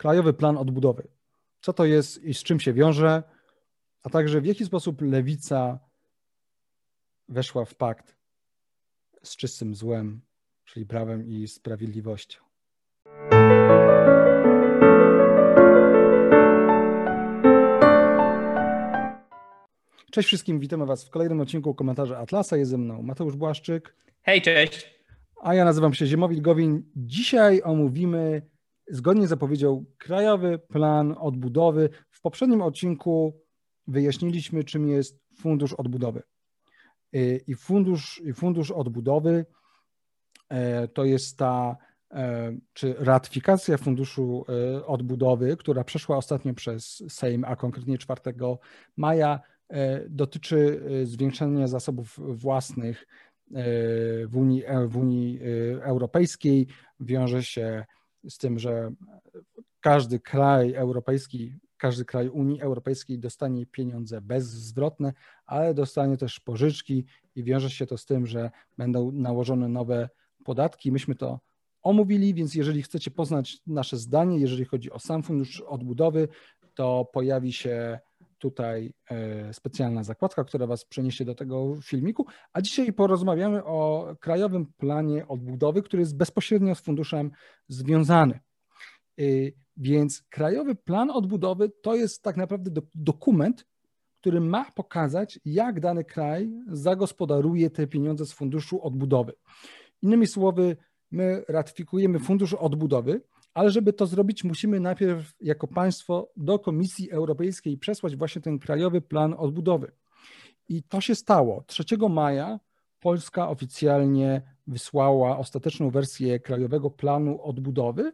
Krajowy Plan Odbudowy. Co to jest i z czym się wiąże, a także w jaki sposób lewica weszła w pakt z czystym złem, czyli prawem i sprawiedliwością. Cześć wszystkim, witamy Was w kolejnym odcinku komentarza Atlasa. Jest ze mną Mateusz Błaszczyk. Hej, cześć. A ja nazywam się Ziemowit Gowin. Dzisiaj omówimy, zgodnie z zapowiedzią, Krajowy Plan Odbudowy. W poprzednim odcinku wyjaśniliśmy, czym jest Fundusz Odbudowy. Y, I fundusz, i fundusz Odbudowy e, to jest ta, e, czy ratyfikacja Funduszu e, Odbudowy, która przeszła ostatnio przez Sejm, a konkretnie 4 maja, dotyczy zwiększenia zasobów własnych w Unii, w Unii Europejskiej. Wiąże się z tym, że każdy kraj europejski każdy kraj Unii Europejskiej dostanie pieniądze bezzwrotne, ale dostanie też pożyczki i wiąże się to z tym, że będą nałożone nowe podatki. Myśmy to omówili, więc jeżeli chcecie poznać nasze zdanie, jeżeli chodzi o sam fundusz odbudowy, to pojawi się tutaj e, specjalna zakładka, która Was przeniesie do tego filmiku. A dzisiaj porozmawiamy o Krajowym Planie Odbudowy, który jest bezpośrednio z funduszem związany. Y, więc Krajowy Plan Odbudowy to jest tak naprawdę do, dokument, który ma pokazać, jak dany kraj zagospodaruje te pieniądze z Funduszu Odbudowy. Innymi słowy, my ratyfikujemy Fundusz Odbudowy, ale żeby to zrobić, musimy najpierw jako państwo do Komisji Europejskiej przesłać właśnie ten Krajowy Plan Odbudowy. I to się stało. 3 maja Polska oficjalnie wysłała ostateczną wersję Krajowego Planu Odbudowy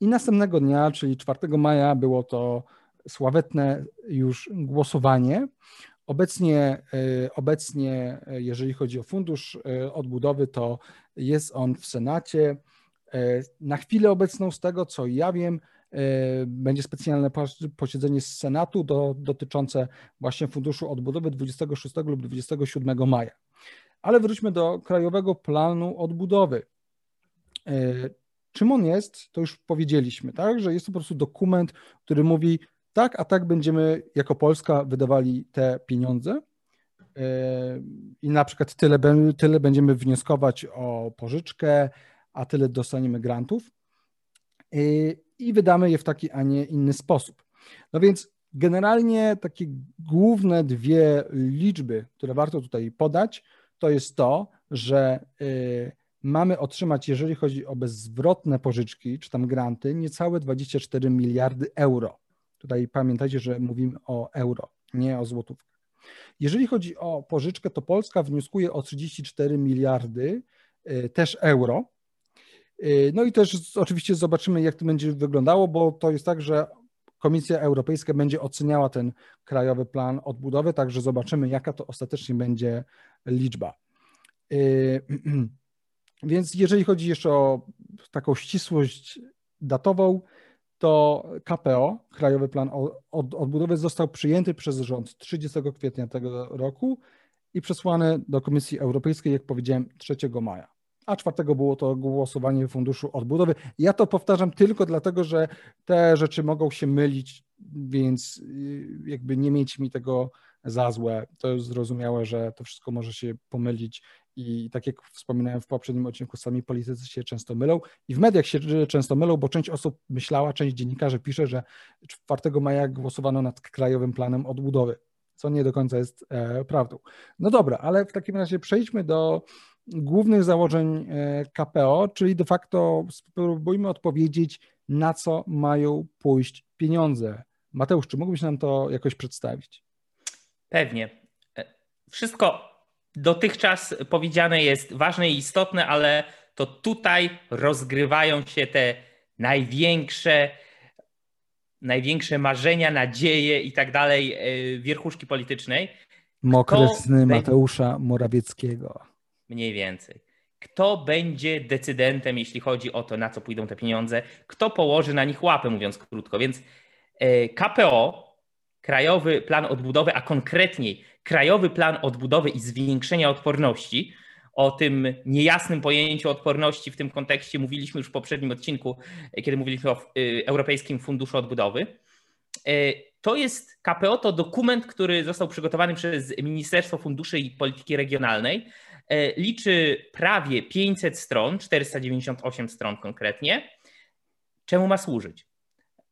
i następnego dnia, czyli 4 maja, było to sławetne już głosowanie. Obecnie, e, obecnie, e, jeżeli chodzi o fundusz e, odbudowy, to jest on w Senacie. Na chwilę obecną, z tego co ja wiem, będzie specjalne posiedzenie z Senatu do, dotyczące właśnie funduszu odbudowy 26 lub 27 maja. Ale wróćmy do Krajowego Planu Odbudowy. Czym on jest, to już powiedzieliśmy, tak? że jest to po prostu dokument, który mówi, tak, a tak będziemy jako Polska wydawali te pieniądze e, i na przykład tyle, tyle będziemy wnioskować o pożyczkę, a tyle dostaniemy grantów e, i wydamy je w taki, a nie inny sposób. No więc generalnie takie główne dwie liczby, które warto tutaj podać, to jest to, że e, mamy otrzymać, jeżeli chodzi o bezzwrotne pożyczki czy tam granty, niecałe 24 miliardy euro. Tutaj pamiętajcie, że mówimy o euro, nie o złotówkach. Jeżeli chodzi o pożyczkę, to Polska wnioskuje o 34 miliardy y, też euro. Y, no i też oczywiście zobaczymy, jak to będzie wyglądało, bo to jest tak, że Komisja Europejska będzie oceniała ten krajowy plan odbudowy, także zobaczymy, jaka to ostatecznie będzie liczba. Y, Więc jeżeli chodzi jeszcze o taką ścisłość datową, to KPO, Krajowy Plan Odbudowy, został przyjęty przez rząd 30 kwietnia tego roku i przesłany do Komisji Europejskiej, jak powiedziałem, 3 maja. A czwartego było to głosowanie Funduszu Odbudowy. Ja to powtarzam tylko dlatego, że te rzeczy mogą się mylić, więc y, jakby nie mieć mi tego za złe. To jest zrozumiałe, że to wszystko może się pomylić i tak jak wspominałem w poprzednim odcinku, sami politycy się często mylą i w mediach się często mylą, bo część osób myślała, część dziennikarzy pisze, że 4 maja głosowano nad Krajowym Planem Odbudowy, co nie do końca jest e, prawdą. No dobra, ale w takim razie przejdźmy do głównych założeń e, KPO, czyli de facto spróbujmy odpowiedzieć, na co mają pójść pieniądze. Mateusz, czy mógłbyś nam to jakoś przedstawić? Pewnie. E, wszystko dotychczas powiedziane jest ważne i istotne, ale to tutaj rozgrywają się te największe, największe marzenia, nadzieje i tak dalej e, wierchuszki politycznej. Mokre sny Mateusza Morawieckiego. Mniej więcej. Kto będzie decydentem, jeśli chodzi o to, na co pójdą te pieniądze? Kto położy na nich łapę, mówiąc krótko? Więc e, KPO, Krajowy Plan Odbudowy, a konkretniej Krajowy Plan Odbudowy i Zwiększenia Odporności o tym niejasnym pojęciu odporności w tym kontekście mówiliśmy już w poprzednim odcinku, kiedy mówiliśmy o Europejskim Funduszu Odbudowy. To jest KPO, to dokument, który został przygotowany przez Ministerstwo Funduszy i Polityki Regionalnej. Liczy prawie 500 stron, 498 stron konkretnie. Czemu ma służyć?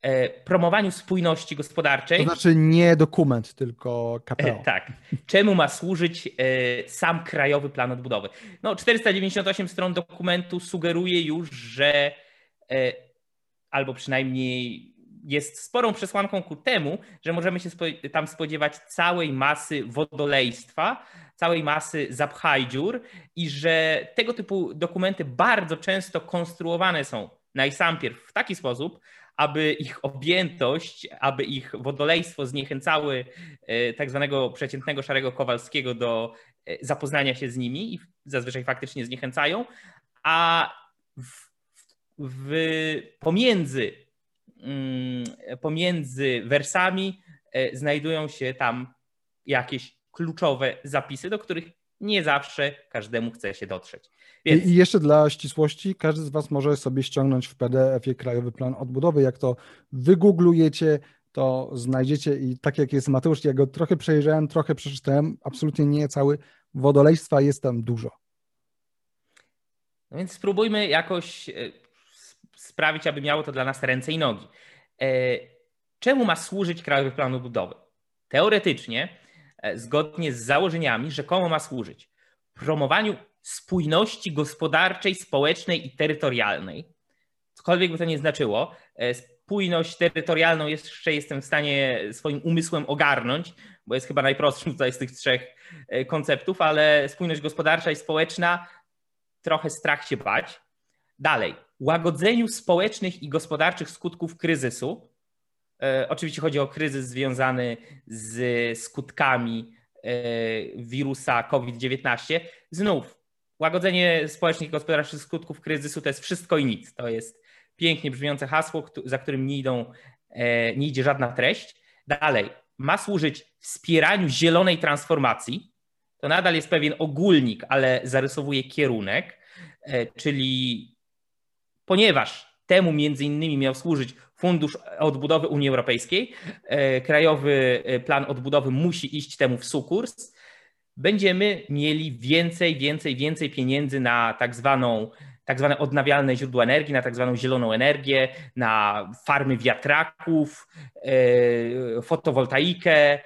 E, promowaniu spójności gospodarczej. To znaczy nie dokument, tylko KPO. E, tak. Czemu ma służyć e, sam Krajowy Plan Odbudowy? No, 498 stron dokumentu sugeruje już, że albo przynajmniej jest sporą przesłanką ku temu, że możemy się tam spodziewać całej masy wodolejstwa, całej masy zapchajdziur i że tego typu dokumenty bardzo często konstruowane są najsampierw w taki sposób, aby ich objętość, aby ich wodolejstwo zniechęcały e, tak zwanego przeciętnego szarego Kowalskiego do e, zapoznania się z nimi i zazwyczaj faktycznie zniechęcają, a w, w, pomiędzy, mm, pomiędzy wersami e, znajdują się tam jakieś kluczowe zapisy, do których nie zawsze każdemu chce się dotrzeć. Więc... I jeszcze dla ścisłości, każdy z Was może sobie ściągnąć w PDF-ie Krajowy Plan Odbudowy. Jak to wygooglujecie, to znajdziecie i tak jak jest Mateusz, ja go trochę przejrzałem, trochę przeczytałem, absolutnie nie cały. Wodolejstwa jest tam dużo. No więc spróbujmy jakoś e, sprawić, aby miało to dla nas ręce i nogi. E, czemu ma służyć Krajowy Plan Odbudowy? Teoretycznie, zgodnie z założeniami, rzekomo ma służyć promowaniu spójności gospodarczej, społecznej i terytorialnej. Cokolwiek by to nie znaczyło, e, spójność terytorialną jeszcze jestem w stanie swoim umysłem ogarnąć, bo jest chyba najprostszym tutaj z tych trzech e, konceptów, ale spójność gospodarcza i społeczna trochę strach się bać. Dalej, łagodzeniu społecznych i gospodarczych skutków kryzysu. E, oczywiście chodzi o kryzys związany z skutkami wirusa COVID-19. Znów Łagodzenie społecznych i gospodarczych skutków kryzysu to jest wszystko i nic. To jest pięknie brzmiące hasło, za którym nie, idą, e, nie idzie żadna treść. Dalej, ma służyć wspieraniu zielonej transformacji. To nadal jest pewien ogólnik, ale zarysowuje kierunek, e, czyli ponieważ temu między innymi miał służyć Fundusz Odbudowy Unii Europejskiej, e, Krajowy Plan Odbudowy musi iść temu w sukurs będziemy mieli więcej, więcej, więcej pieniędzy na tak zwaną tak zwane odnawialne źródła energii, na tak zwaną zieloną energię, na farmy wiatraków, e, fotowoltaikę, e,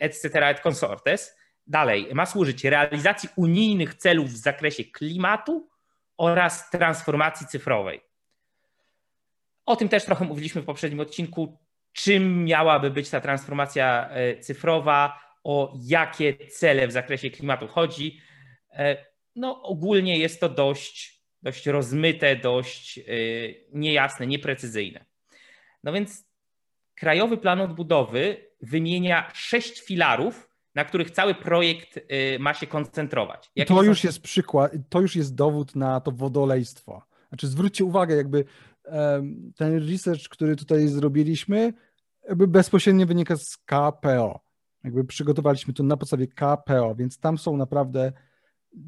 etc., et consortes. Dalej, ma służyć realizacji unijnych celów w zakresie klimatu oraz transformacji cyfrowej. O tym też trochę mówiliśmy w poprzednim odcinku, czym miałaby być ta transformacja e, cyfrowa, o jakie cele w zakresie klimatu chodzi. E, no, ogólnie jest to dość, dość rozmyte, dość e, niejasne, nieprecyzyjne. No więc Krajowy Plan Odbudowy wymienia sześć filarów, na których cały projekt ma się koncentrować. Jakie to już są... jest przykład, to już jest dowód na to wodolejstwo. Znaczy zwróćcie uwagę, jakby ten research, który tutaj zrobiliśmy, jakby bezpośrednio wynika z KPO. Jakby przygotowaliśmy to na podstawie KPO, więc tam są naprawdę.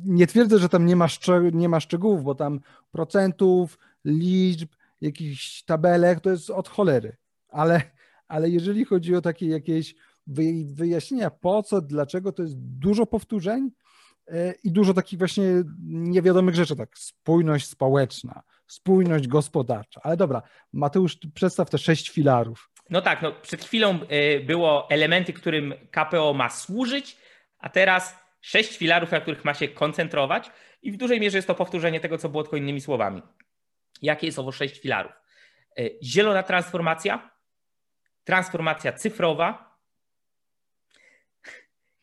Nie twierdzę, że tam nie ma, nie ma szczegółów, bo tam procentów, liczb, jakichś tabelek to jest od cholery. Ale, ale jeżeli chodzi o takie jakieś wyjaśnienia, po co, dlaczego, to jest dużo powtórzeń e, i dużo takich właśnie niewiadomych rzeczy, tak spójność społeczna, spójność gospodarcza. Ale dobra, Mateusz, przedstaw te sześć filarów. No tak, no przed chwilą e, było elementy, którym KPO ma służyć, a teraz sześć filarów, na których ma się koncentrować i w dużej mierze jest to powtórzenie tego, co było tylko innymi słowami. Jakie jest owo sześć filarów? E, zielona transformacja, transformacja cyfrowa,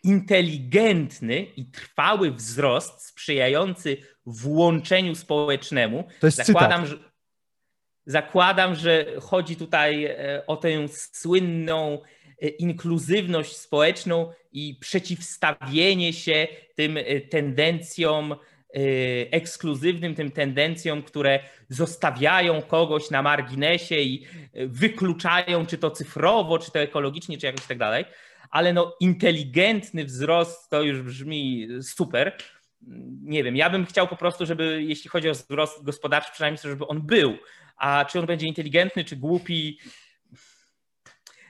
inteligentny i trwały wzrost sprzyjający włączeniu społecznemu. To jest Zakładam, cytat. że Zakładam, że chodzi tutaj e, o tę słynną e, inkluzywność społeczną i przeciwstawienie się tym e, tendencjom ekskluzywnym, tym tendencjom, które zostawiają kogoś na marginesie i wykluczają, czy to cyfrowo, czy to ekologicznie, czy jakoś tak dalej. Ale no, inteligentny wzrost to już brzmi super. nie wiem, ja bym chciał po prostu, żeby jeśli chodzi o wzrost gospodarczy, przynajmniej żeby on był. A czy on będzie inteligentny, czy głupi?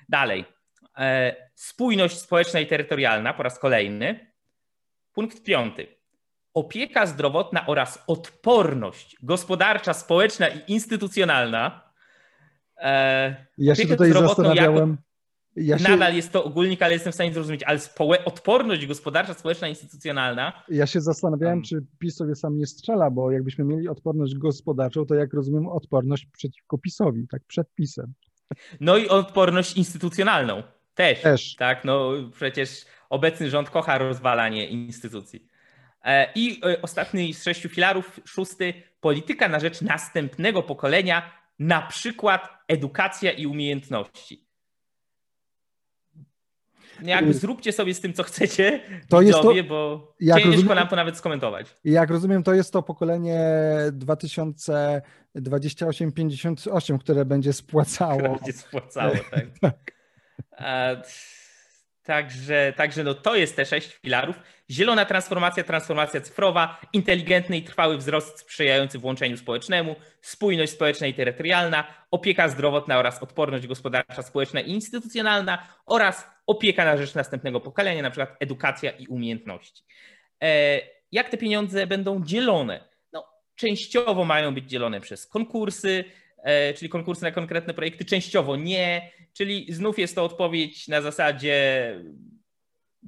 Dalej. E, spójność społeczna i terytorialna po raz kolejny. Punkt piąty. Opieka zdrowotna oraz odporność gospodarcza, społeczna i instytucjonalna. E, ja się tutaj zastanawiałem. Jako ja się... Nadal jest to ogólnik, ale jestem w stanie zrozumieć, ale społe... odporność gospodarcza, społeczna, instytucjonalna. Ja się zastanawiałem, um. czy PiS sobie sam nie strzela, bo jakbyśmy mieli odporność gospodarczą, to jak rozumiem, odporność przeciwko PiSowi, tak przed PiSem. No i odporność instytucjonalną też. Też. Tak, no przecież obecny rząd kocha rozwalanie instytucji. E, I e, ostatni z sześciu filarów, szósty, polityka na rzecz następnego pokolenia, na przykład edukacja i umiejętności jakby zróbcie sobie z tym, co chcecie, to widzowie, jest to, bo jak ciężko rozumiem, nam to nawet skomentować. Jak rozumiem, to jest to pokolenie 2028-58, które będzie spłacało. Które będzie spłacało, tak. tak. Także, także no to jest te sześć filarów. Zielona transformacja, transformacja cyfrowa, inteligentny i trwały wzrost sprzyjający włączeniu społecznemu, spójność społeczna i terytorialna, opieka zdrowotna oraz odporność gospodarcza, społeczna i instytucjonalna oraz opieka na rzecz następnego pokolenia, na przykład edukacja i umiejętności. E, jak te pieniądze będą dzielone? No, częściowo mają być dzielone przez konkursy, e, czyli konkursy na konkretne projekty, częściowo nie, czyli znów jest to odpowiedź na zasadzie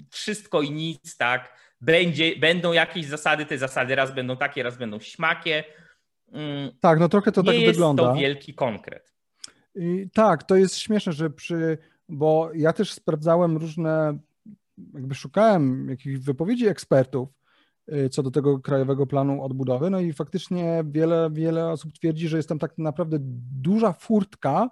wszystko i nic, tak. Będzie, będą jakieś zasady, te zasady raz będą takie, raz będą śmakie. Mm, tak, no trochę to nie tak wygląda. Nie jest to wielki konkret. I tak, to jest śmieszne, że przy, bo ja też sprawdzałem różne, jakby szukałem jakichś wypowiedzi ekspertów y, co do tego krajowego planu odbudowy, no i faktycznie wiele, wiele osób twierdzi, że jest tam tak naprawdę duża furtka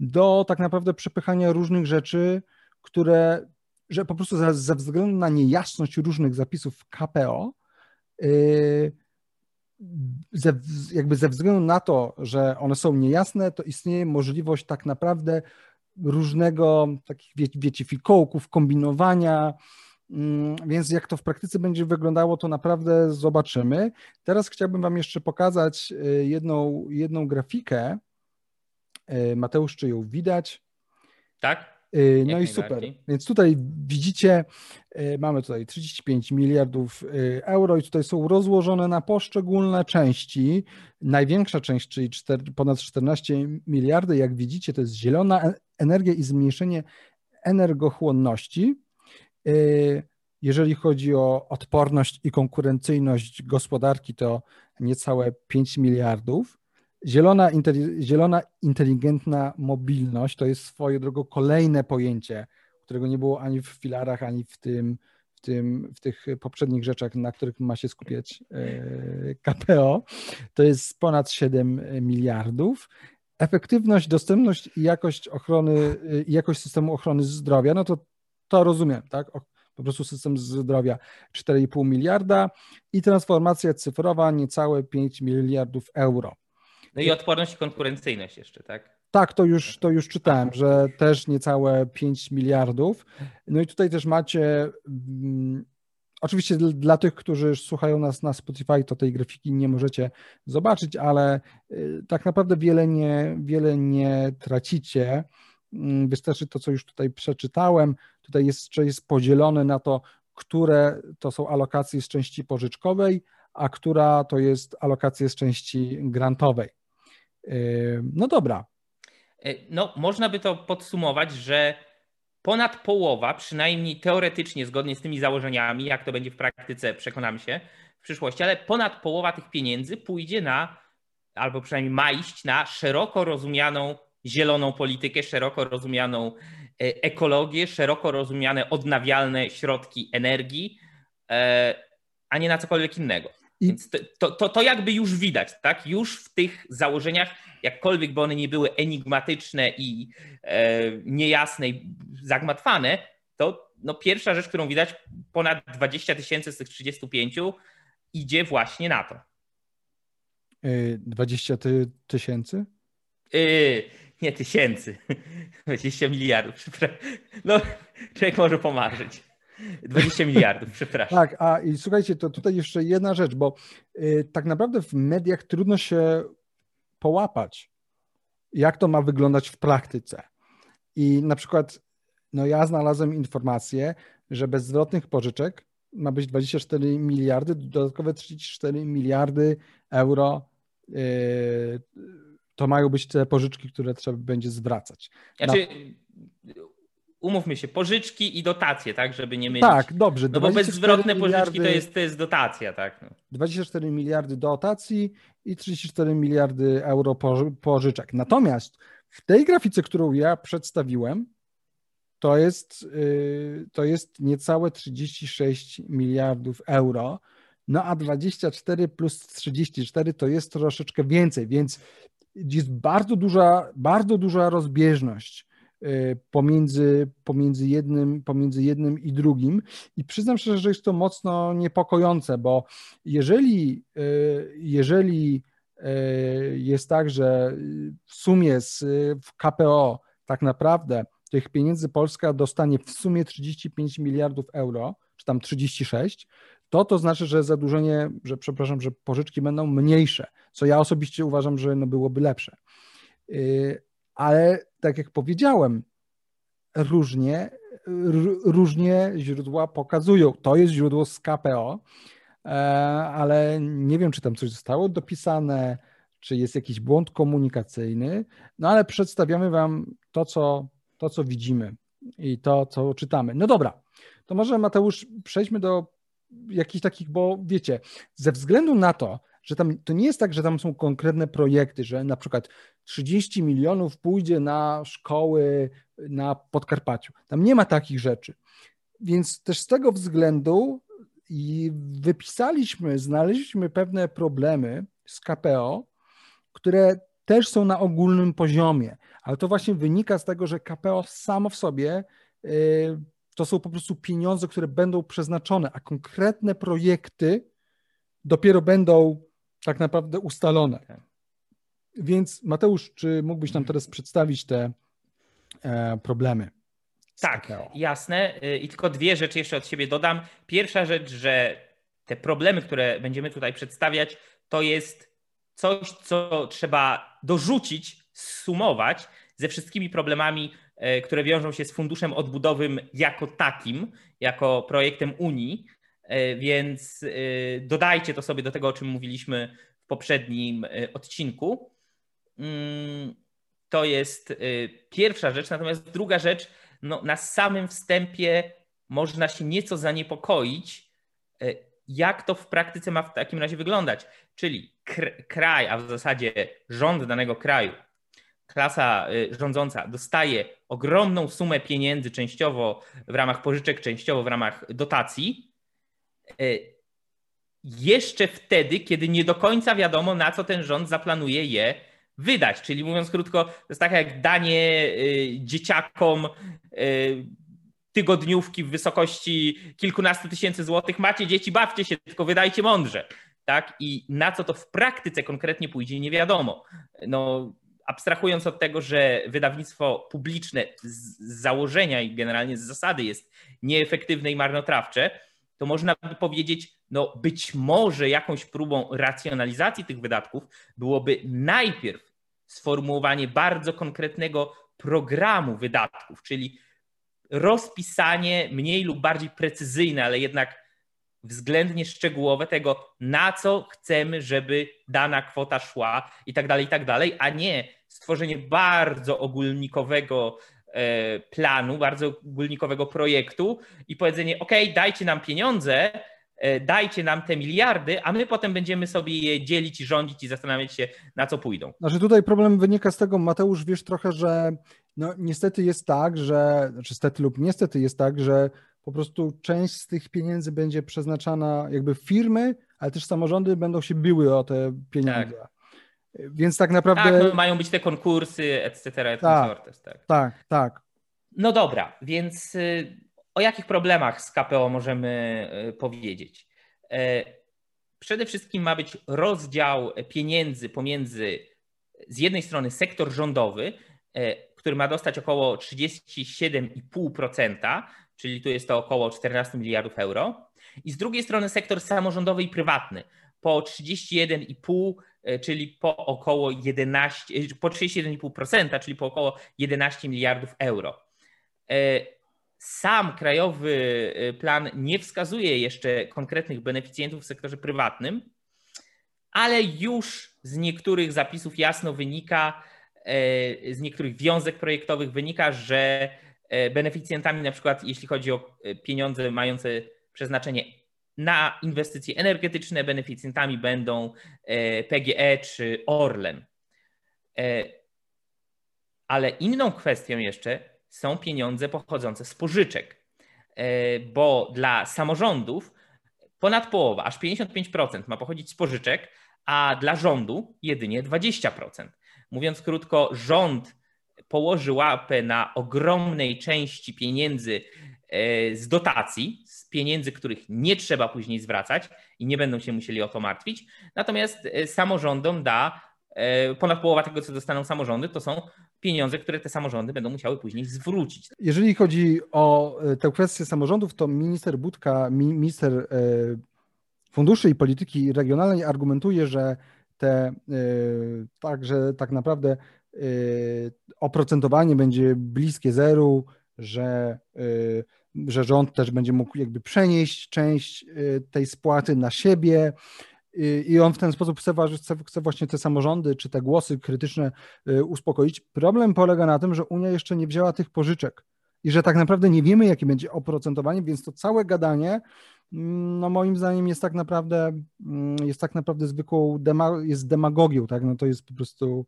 do tak naprawdę przepychania różnych rzeczy, które, że po prostu ze, ze względu na niejasność różnych zapisów KPO, yy, ze, jakby ze względu na to, że one są niejasne, to istnieje możliwość tak naprawdę różnego takich, wie, wiecie, fikołków, kombinowania, mm, więc jak to w praktyce będzie wyglądało, to naprawdę zobaczymy. Teraz chciałbym Wam jeszcze pokazać y, jedną, jedną grafikę, Mateusz, czy ją widać? Tak. E, no i super. Więc tutaj widzicie, e, mamy tutaj 35 miliardów euro i tutaj są rozłożone na poszczególne części. Największa część, czyli 4, ponad 14 miliardy, jak widzicie, to jest zielona energia i zmniejszenie energochłonności. Jeżeli chodzi o odporność i konkurencyjność gospodarki, to niecałe 5 miliardów. Zielona, zielona, inteligentna mobilność to jest swoją drogą kolejne pojęcie, którego nie było ani w filarach, ani w tym, w, tym, w tych poprzednich rzeczach, na których ma się skupiać e, KPO. To jest ponad 7 miliardów. Efektywność, dostępność i jakość ochrony, jakość systemu ochrony zdrowia, no to to rozumiem, tak? Po prostu system zdrowia 4,5 miliarda i transformacja cyfrowa niecałe 5 miliardów euro. No i odporność i konkurencyjność jeszcze, tak? Tak, to już, to już czytałem, że też niecałe 5 miliardów. No i tutaj też macie. Um, oczywiście dla tych, którzy słuchają nas na Spotify, to tej grafiki nie możecie zobaczyć, ale y, tak naprawdę wiele nie, wiele nie tracicie. Mm, wystarczy to, co już tutaj przeczytałem. Tutaj jeszcze jest podzielone na to, które to są alokacje z części pożyczkowej, a która to jest alokacja z części grantowej. No dobra. E, no, można by to podsumować, że ponad połowa, przynajmniej teoretycznie, zgodnie z tymi założeniami, jak to będzie w praktyce, przekonamy się w przyszłości, ale ponad połowa tych pieniędzy pójdzie na, albo przynajmniej ma iść na szeroko rozumianą zieloną politykę, szeroko rozumianą e, ekologię, szeroko rozumiane odnawialne środki energii, e, a nie na cokolwiek innego. I... To, to, to jakby już widać, tak? Już w tych założeniach, jakkolwiek by one nie były enigmatyczne i e, niejasne i zagmatwane, to no pierwsza rzecz, którą widać, ponad 20 tysięcy z tych 35 idzie właśnie na to. 20 e, ty tysięcy? Yy, nie tysięcy. 20 miliardów. No, człowiek może pomarzyć. 20 miliardów, przepraszam. Tak, a i słuchajcie, to tutaj jeszcze jedna rzecz, bo y, tak naprawdę w mediach trudno się połapać, jak to ma wyglądać w praktyce. I na przykład, no ja znalazłem informację, że bez zwrotnych pożyczek ma być 24 miliardy, dodatkowe 34 miliardy euro. Y, to mają być te pożyczki, które trzeba będzie zwracać. Znaczy, Na... umówmy się, pożyczki i dotacje, tak, żeby nie mylić. Tak, dobrze. No bo bezzwrotne miliardy, pożyczki to jest, to jest dotacja, tak. No. 24 miliardy dotacji i 34 miliardy euro pożyczek. Natomiast w tej grafice, którą ja przedstawiłem, to jest, y, to jest niecałe 36 miliardów euro. No a 24 plus 34 to jest troszeczkę więcej, więc jest bardzo duża, bardzo duża rozbieżność pomiędzy, pomiędzy, jednym, pomiędzy jednym i drugim. I przyznam szczerze, że jest to mocno niepokojące, bo jeżeli, y, jeżeli jest tak, że w sumie z, w KPO tak naprawdę tych pieniędzy Polska dostanie w sumie 35 miliardów euro, czy tam 36, to to znaczy, że zadłużenie, że przepraszam, że pożyczki będą mniejsze, co ja osobiście uważam, że no byłoby lepsze. Ale tak jak powiedziałem, różnie, różnie źródła pokazują. To jest źródło z KPO, e, ale nie wiem, czy tam coś zostało dopisane, czy jest jakiś błąd komunikacyjny, no ale przedstawiamy Wam to, co to, co widzimy i to, co czytamy. No dobra, to może Mateusz, przejdźmy do jakichś takich, bo wiecie, ze względu na to, że tam to nie jest tak, że tam są konkretne projekty, że na przykład 30 milionów pójdzie na szkoły na Podkarpaciu. Tam nie ma takich rzeczy. Więc też z tego względu i wypisaliśmy, znaleźliśmy pewne problemy z KPO, które też są na ogólnym poziomie, ale to właśnie wynika z tego, że KPO samo w sobie y, to są po prostu pieniądze, które będą przeznaczone, a konkretne projekty dopiero będą tak naprawdę ustalone. Tak. Więc Mateusz, czy mógłbyś nam teraz przedstawić te e, problemy? Tak, jasne. I tylko dwie rzeczy jeszcze od siebie dodam. Pierwsza rzecz, że te problemy, które będziemy tutaj przedstawiać, to jest coś, co trzeba dorzucić, sumować ze wszystkimi problemami, e, które wiążą się z funduszem odbudowym jako takim, jako projektem Unii. E, więc e, dodajcie to sobie do tego, o czym mówiliśmy w poprzednim odcinku. Mm, to jest pierwsza rzecz. Natomiast druga rzecz, no, na samym wstępie można się nieco zaniepokoić, jak to w praktyce ma w takim razie wyglądać. Czyli kraj, a w zasadzie rząd danego kraju, klasa rządząca dostaje ogromną sumę pieniędzy, częściowo w ramach pożyczek, częściowo w ramach dotacji, jeszcze wtedy, kiedy nie do końca wiadomo, na co ten rząd zaplanuje je wydać. Czyli mówiąc krótko, to jest tak jak danie y, dzieciakom tygodniówki w wysokości kilkunastu tysięcy złotych. Macie dzieci, bawcie się, tylko wydajcie mądrze tak? I na co to w praktyce konkretnie pójdzie, nie wiadomo. No, abstrahując od tego, że wydawnictwo publiczne z założenia i generalnie z zasady jest nieefektywne i marnotrawcze, to można by powiedzieć, no być może jakąś próbą racjonalizacji tych wydatków byłoby najpierw sformułowanie bardzo konkretnego programu wydatków, czyli rozpisanie mniej lub bardziej precyzyjne, ale jednak względnie szczegółowe tego, na co chcemy, żeby dana kwota szła i tak dalej, i tak dalej, a nie stworzenie bardzo ogólnikowego planu, bardzo ogólnikowego projektu i powiedzenie, OK, dajcie nam pieniądze, e, dajcie nam te miliardy, a my potem będziemy sobie je dzielić i rządzić i zastanawiać się, na co pójdą. Znaczy tutaj problem wynika z tego, Mateusz, wiesz trochę, że no niestety jest tak, że, znaczy stety lub niestety jest tak, że po prostu część z tych pieniędzy będzie przeznaczana, jakby firmy, ale też samorządy będą się biły o te pieniądze. Tak. Więc tak naprawdę. Tak, no, mają być te konkursy, etc. Et tak, tak, tak, tak. No dobra, więc y, o jakich problemach z KPO możemy y, powiedzieć? E, przede wszystkim ma być rozdział pieniędzy pomiędzy z jednej strony sektor rządowy, e, który ma dostać około 37,5%, czyli tu jest to około 14 miliardów euro. I z drugiej strony sektor samorządowy i prywatny po 31,5, e, czyli po około 11, e, po 31,5%, czyli po około 11 miliardów euro. E, sam krajowy plan nie wskazuje jeszcze konkretnych beneficjentów w sektorze prywatnym, ale już z niektórych zapisów jasno wynika, z niektórych wiązek projektowych wynika, że beneficjentami, na przykład jeśli chodzi o pieniądze mające przeznaczenie na inwestycje energetyczne beneficjentami będą e, PGE czy Orlen. E, ale inną kwestią jeszcze są pieniądze pochodzące z pożyczek, e, bo dla samorządów ponad połowa, aż 55% ma pochodzić z pożyczek, a dla rządu jedynie 20%. Mówiąc krótko, rząd położy łapę na ogromnej części pieniędzy z dotacji, pieniędzy, których nie trzeba później zwracać i nie będą się musieli o to martwić. Natomiast e, samorządom da e, ponad połowa tego, co dostaną samorządy, to są pieniądze, które te samorządy będą musiały później zwrócić. Jeżeli chodzi o e, tę kwestię samorządów, to minister Budka, minister funduszy i polityki regionalnej argumentuje, że te także tak naprawdę oprocentowanie będzie bliskie zeru, że że rząd też będzie mógł jakby przenieść część y, tej spłaty na siebie y, i on w ten sposób chce, chce, właśnie te samorządy czy te głosy krytyczne y, uspokoić. Problem polega na tym, że Unia jeszcze nie wzięła tych pożyczek i że tak naprawdę nie wiemy, jakie będzie oprocentowanie, więc to całe gadanie mm, no moim zdaniem jest tak naprawdę mm, jest tak naprawdę zwykłą dema, jest demagogią, tak? No to jest po prostu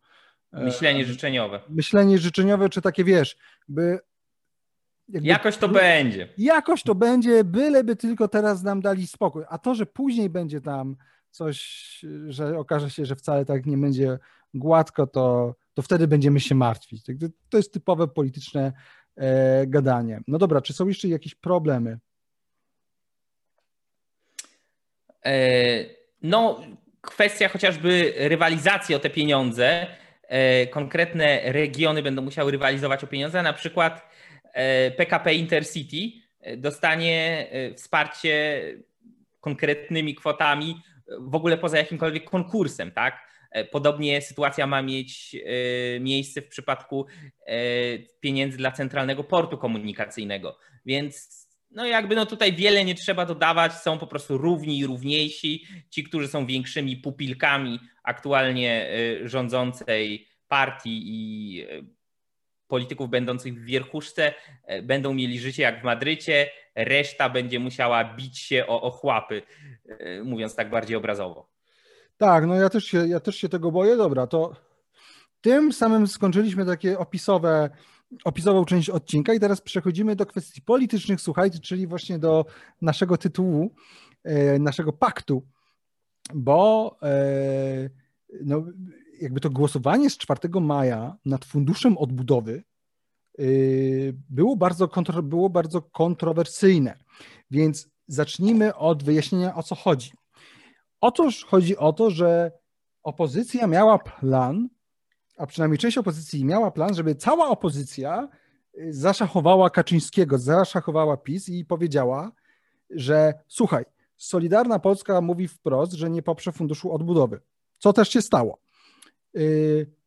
e, myślenie życzeniowe. Myślenie życzeniowe, czy takie wiesz, by jakby, jakoś to będzie. Jakoś to będzie, byleby tylko teraz nam dali spokój. A to, że później będzie tam coś, że okaże się, że wcale tak nie będzie gładko, to, to wtedy będziemy się martwić. To jest typowe polityczne e, gadanie. No dobra, czy są jeszcze jakieś problemy? E, no, kwestia chociażby rywalizacji o te pieniądze. E, konkretne regiony będą musiały rywalizować o pieniądze, na przykład PKP e, Intercity e, dostanie e, wsparcie konkretnymi kwotami w ogóle poza jakimkolwiek konkursem, tak? Podobnie sytuacja ma mieć miejsce w przypadku pieniędzy dla Centralnego Portu Komunikacyjnego. Więc no jakby no tutaj wiele nie trzeba dodawać, są po prostu równi i równiejsi. Ci, którzy są większymi pupilkami aktualnie rządzącej partii i polityków będących w wierchuszce e, będą mieli życie jak w Madrycie, reszta będzie musiała bić się o ochłapy, e, mówiąc tak bardziej obrazowo. Tak, no ja też się, ja też się tego boję. Dobra, to tym samym skończyliśmy takie opisowe, opisową część odcinka i teraz przechodzimy do kwestii politycznych, słuchajcie, czyli właśnie do naszego tytułu, e, naszego paktu, bo no, jakby to głosowanie z 4 maja nad funduszem odbudowy yy, było bardzo, kontro, było bardzo kontrowersyjne. Więc zacznijmy od wyjaśnienia, o co chodzi. Otóż chodzi o to, że opozycja miała plan, a przynajmniej część opozycji miała plan, żeby cała opozycja yy, zaszachowała Kaczyńskiego, zaszachowała PiS i powiedziała, że słuchaj, Solidarna Polska mówi wprost, że nie poprze funduszu odbudowy. Co też się stało. Y,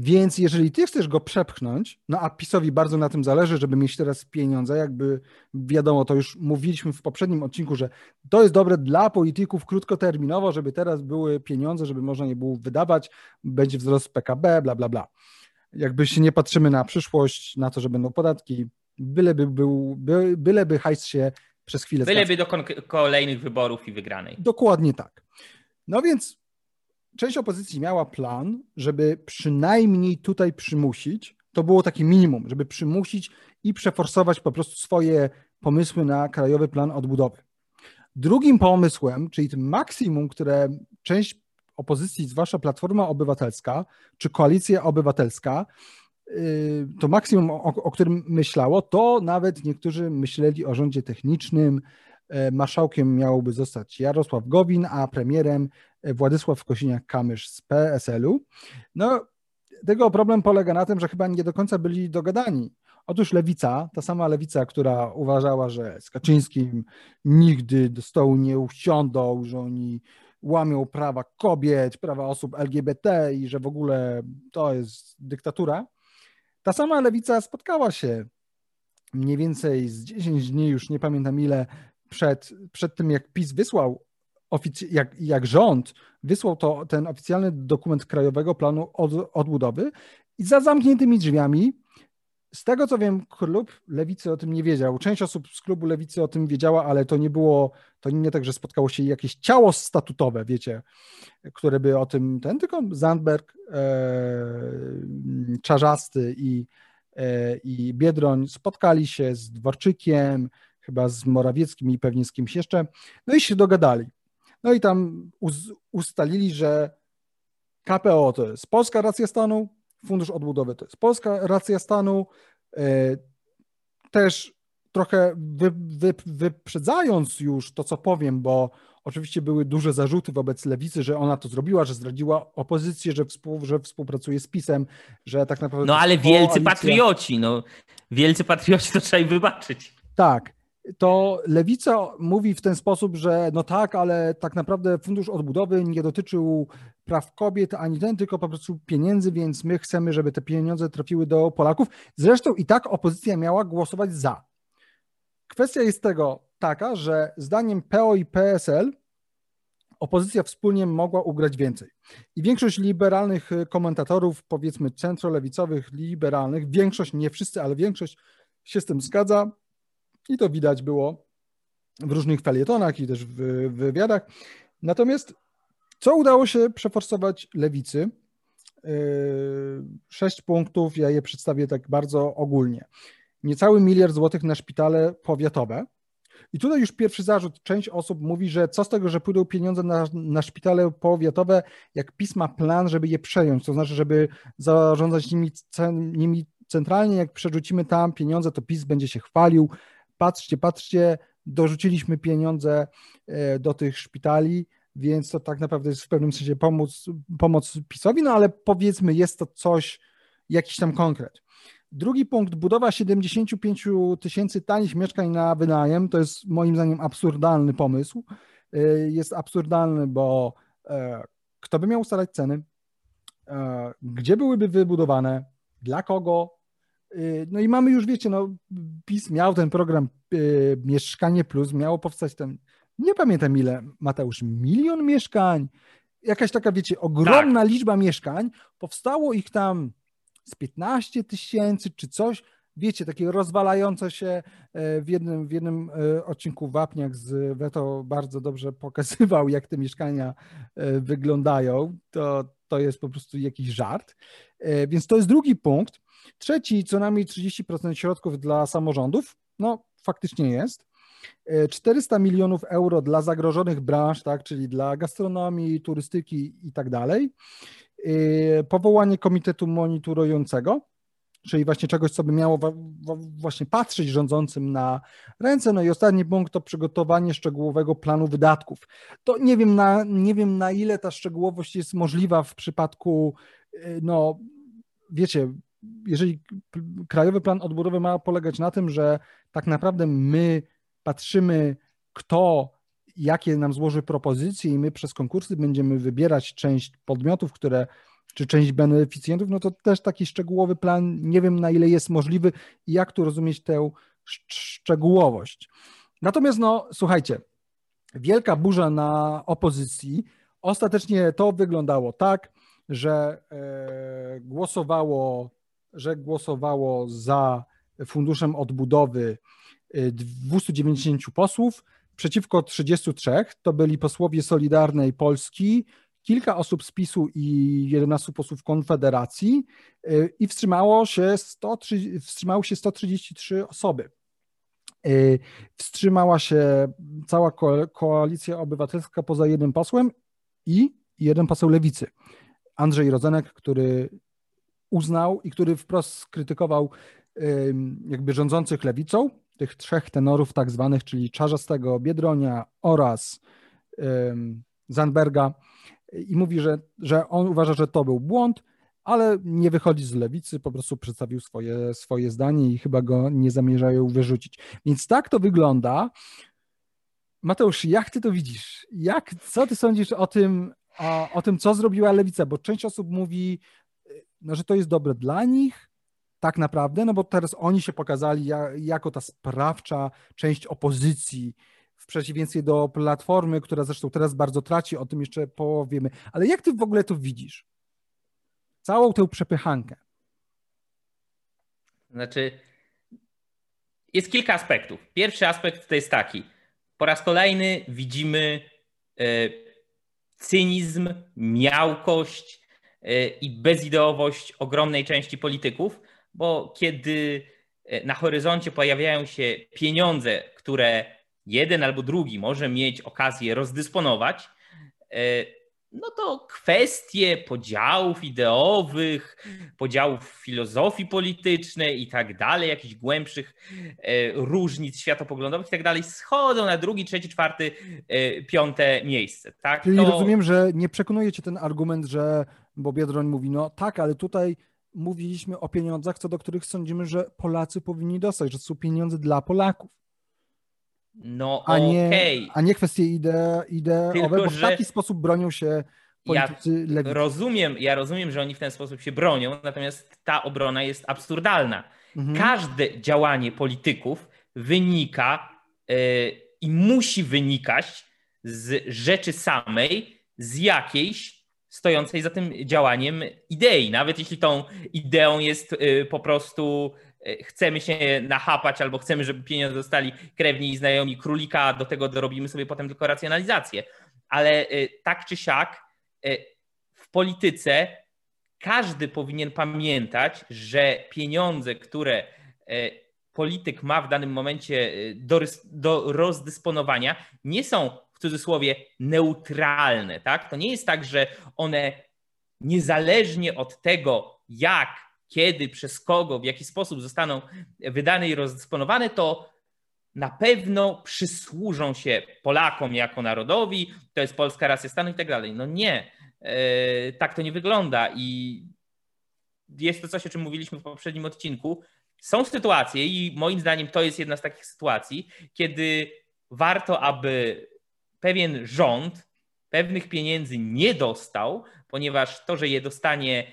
więc jeżeli ty chcesz go przepchnąć, no a PiSowi bardzo na tym zależy, żeby mieć teraz pieniądze, jakby wiadomo, to już mówiliśmy w poprzednim odcinku, że to jest dobre dla polityków krótkoterminowo, żeby teraz były pieniądze, żeby można je było wydawać, będzie wzrost PKB, bla, bla, bla. Jakby się nie patrzymy na przyszłość, na to, że będą podatki, byleby, był, by, byleby hajs się przez chwilę... Byleby do kolejnych wyborów i wygranej. Dokładnie tak. No więc część opozycji miała plan, żeby przynajmniej tutaj przymusić, to było takie minimum, żeby przymusić i przeforsować po prostu swoje pomysły na krajowy plan odbudowy. Drugim pomysłem, czyli tym maksimum, które część opozycji, zwłaszcza Platforma Obywatelska czy Koalicja Obywatelska, y, to maksimum, o, o, którym myślało, to nawet niektórzy myśleli o rządzie technicznym. Y, marszałkiem miałoby zostać Jarosław Gowin, a premierem Władysław Kosiniak-Kamysz z PSL-u. No, tego problem polega na tym, że chyba nie do końca byli dogadani. Otóż lewica, ta sama lewica, która uważała, że z Kaczyńskim nigdy do stołu nie usiądą, że oni łamią prawa kobiet, prawa osób LGBT i że w ogóle to jest dyktatura. Ta sama lewica spotkała się mniej więcej z 10 dni, już nie pamiętam ile, przed, przed tym, jak PiS wysłał, jak, jak rząd wysłał to, ten oficjalny dokument Krajowego Planu od, Odbudowy i za zamkniętymi drzwiami z tego co wiem, klub lewicy o tym nie wiedział. Część osób z klubu lewicy o tym wiedziała, ale to nie było, to nie tak, że spotkało się jakieś ciało statutowe, wiecie, które by o tym, ten, tylko Zandberg, e, Czarzasty i, e, i Biedroń spotkali się z Dworczykiem, chyba z Morawieckim i pewnie z kimś jeszcze, no i się dogadali. No i tam ustalili, że KPO to jest polska racja stanu, Fundusz Odbudowy to jest polska racja stanu. E, też trochę wy, wy, wyprzedzając już to, co powiem, bo oczywiście były duże zarzuty wobec lewicy, że ona to zrobiła, że zdradziła opozycję, że, współ, że współpracuje z PiSem, że tak naprawdę. No ale wielcy patrioci, no wielcy patrioci to trzeba im wybaczyć. Tak to lewica mówi w ten sposób, że no tak, ale tak naprawdę fundusz odbudowy nie dotyczył praw kobiet ani ten, tylko po prostu pieniędzy, więc my chcemy, żeby te pieniądze trafiły do Polaków. Zresztą i tak opozycja miała głosować za. Kwestia jest tego taka, że zdaniem PO i PSL opozycja wspólnie mogła ugrać więcej. I większość liberalnych komentatorów, powiedzmy centrolewicowych, liberalnych, większość, nie wszyscy, ale większość się z tym zgadza, i to widać było w różnych felietonach i też w, wywiadach. Natomiast co udało się przeforsować lewicy? Yy, sześć punktów, ja je przedstawię tak bardzo ogólnie. Niecały miliard złotych na szpitale powiatowe. I tutaj już pierwszy zarzut. Część osób mówi, że co z tego, że pójdą pieniądze na, na szpitale powiatowe, jak PiS ma plan, żeby je przejąć, to znaczy, żeby zarządzać nimi, nimi centralnie, jak przerzucimy tam pieniądze, to PiS będzie się chwalił, patrzcie, patrzcie, dorzuciliśmy pieniądze e, do tych szpitali, więc to tak naprawdę jest w pewnym sensie pomoc, pomoc PiSowi, no ale powiedzmy jest to coś, jakiś tam konkret. Drugi punkt, budowa 75 tysięcy tanich mieszkań na wynajem, to jest moim zdaniem absurdalny pomysł. E, jest absurdalny, bo e, kto by miał ustalać ceny, gdzie byłyby wybudowane, dla kogo, no i mamy już, wiecie, no PiS miał ten program y, Mieszkanie Plus, miało powstać ten, nie pamiętam ile, Mateusz, milion mieszkań, jakaś taka, wiecie, ogromna tak. liczba mieszkań, powstało ich tam z 15 tysięcy czy coś, wiecie, takie rozwalające się e, w jednym, w jednym e, odcinku Wapniak z Weto bardzo dobrze pokazywał, jak te mieszkania e, wyglądają. To, to jest po prostu jakiś żart. Więc to jest drugi punkt. Trzeci, co najmniej 30% środków dla samorządów. No, faktycznie jest. 400 milionów euro dla zagrożonych branż, tak, czyli dla gastronomii, turystyki i tak dalej. Powołanie komitetu monitorującego czyli właśnie czegoś, co by miało właśnie patrzeć rządzącym na ręce. No i ostatni punkt to przygotowanie szczegółowego planu wydatków. To nie wiem na, nie wiem na ile ta szczegółowość jest możliwa w przypadku, y, no wiecie, jeżeli krajowy plan odbudowy ma polegać na tym, że tak naprawdę my patrzymy, kto jakie nam złoży propozycje i my przez konkursy będziemy wybierać część podmiotów, które czy część beneficjentów, no to też taki szczegółowy plan, nie wiem na ile jest możliwy i jak tu rozumieć tę szczegółowość. Natomiast, no słuchajcie, wielka burza na opozycji. Ostatecznie to wyglądało tak, że e, głosowało, że głosowało za funduszem odbudowy 290 e, posłów, przeciwko 33 to byli posłowie Solidarnej Polski, kilka osób z PiSu i 11 posłów Konfederacji y, i wstrzymało się, 103, wstrzymało się 133 osoby. Y, wstrzymała się cała koalicja obywatelska poza jednym posłem i jeden poseł lewicy. Andrzej Rodzenek, który uznał i który wprost skrytykował jakby rządzących lewicą, tych trzech tenorów tak zwanych, czyli Czarzastego, Biedronia oraz Zandberga, i mówi, że, że on uważa, że to był błąd, ale nie wychodzi z lewicy, po prostu przedstawił swoje, swoje zdanie i chyba go nie zamierzają wyrzucić. Więc tak to wygląda. Mateusz, jak ty to widzisz? Jak, co ty sądzisz o tym, o, o tym, co zrobiła lewica? Bo część osób mówi, no, że to jest dobre dla nich, tak naprawdę, no bo teraz oni się pokazali jako ta sprawcza część opozycji, przeciwieństwie do Platformy, która zresztą teraz bardzo traci, o tym jeszcze powiemy. Ale jak ty w ogóle to widzisz? Całą tę przepychankę. Znaczy, jest kilka aspektów. Pierwszy aspekt to jest taki. Po raz kolejny widzimy e, cynizm, miałkość e, i bezideowość ogromnej części polityków, bo kiedy e, na horyzoncie pojawiają się pieniądze, które jeden albo drugi może mieć okazję rozdysponować, no to kwestie podziałów ideowych, podziałów filozofii politycznej i tak dalej, jakichś głębszych e, różnic światopoglądowych i tak dalej, schodzą na drugi, trzeci, czwarty, e, piąte miejsce. Tak? Czyli to... rozumiem, że nie przekonuje cię ten argument, że, bo Biedroń mówi, no tak, ale tutaj mówiliśmy o pieniądzach, co do których sądzimy, że Polacy powinni dostać, że to są pieniądze dla Polaków. No a nie, okay. a nie kwestie ide, ideowe, Tylko, bo w taki sposób bronią się politycy ja lewicy. Rozumiem, ja rozumiem, że oni w ten sposób się bronią, natomiast ta obrona jest absurdalna. Mhm. Każde działanie polityków wynika yy, i musi wynikać z rzeczy samej, z jakiejś stojącej za tym działaniem idei. Nawet jeśli tą ideą jest yy, po prostu chcemy się nachapać albo chcemy, żeby pieniądze dostali krewni i znajomi królika, do tego dorobimy sobie potem tylko racjonalizację. Ale e, tak czy siak e, w polityce każdy powinien pamiętać, że pieniądze, które polityk ma w danym momencie do, do rozdysponowania, nie są w cudzysłowie neutralne. Tak? To nie jest tak, że one niezależnie od tego, jak kiedy, przez kogo, w jaki sposób zostaną wydane i rozdysponowane, to na pewno przysłużą się Polakom jako narodowi, to jest polska racja stanu i tak dalej. No nie, e, tak to nie wygląda i jest to coś, o czym mówiliśmy w poprzednim odcinku. Są sytuacje i moim zdaniem to jest jedna z takich sytuacji, kiedy warto, aby pewien rząd pewnych pieniędzy nie dostał, ponieważ to, że je dostanie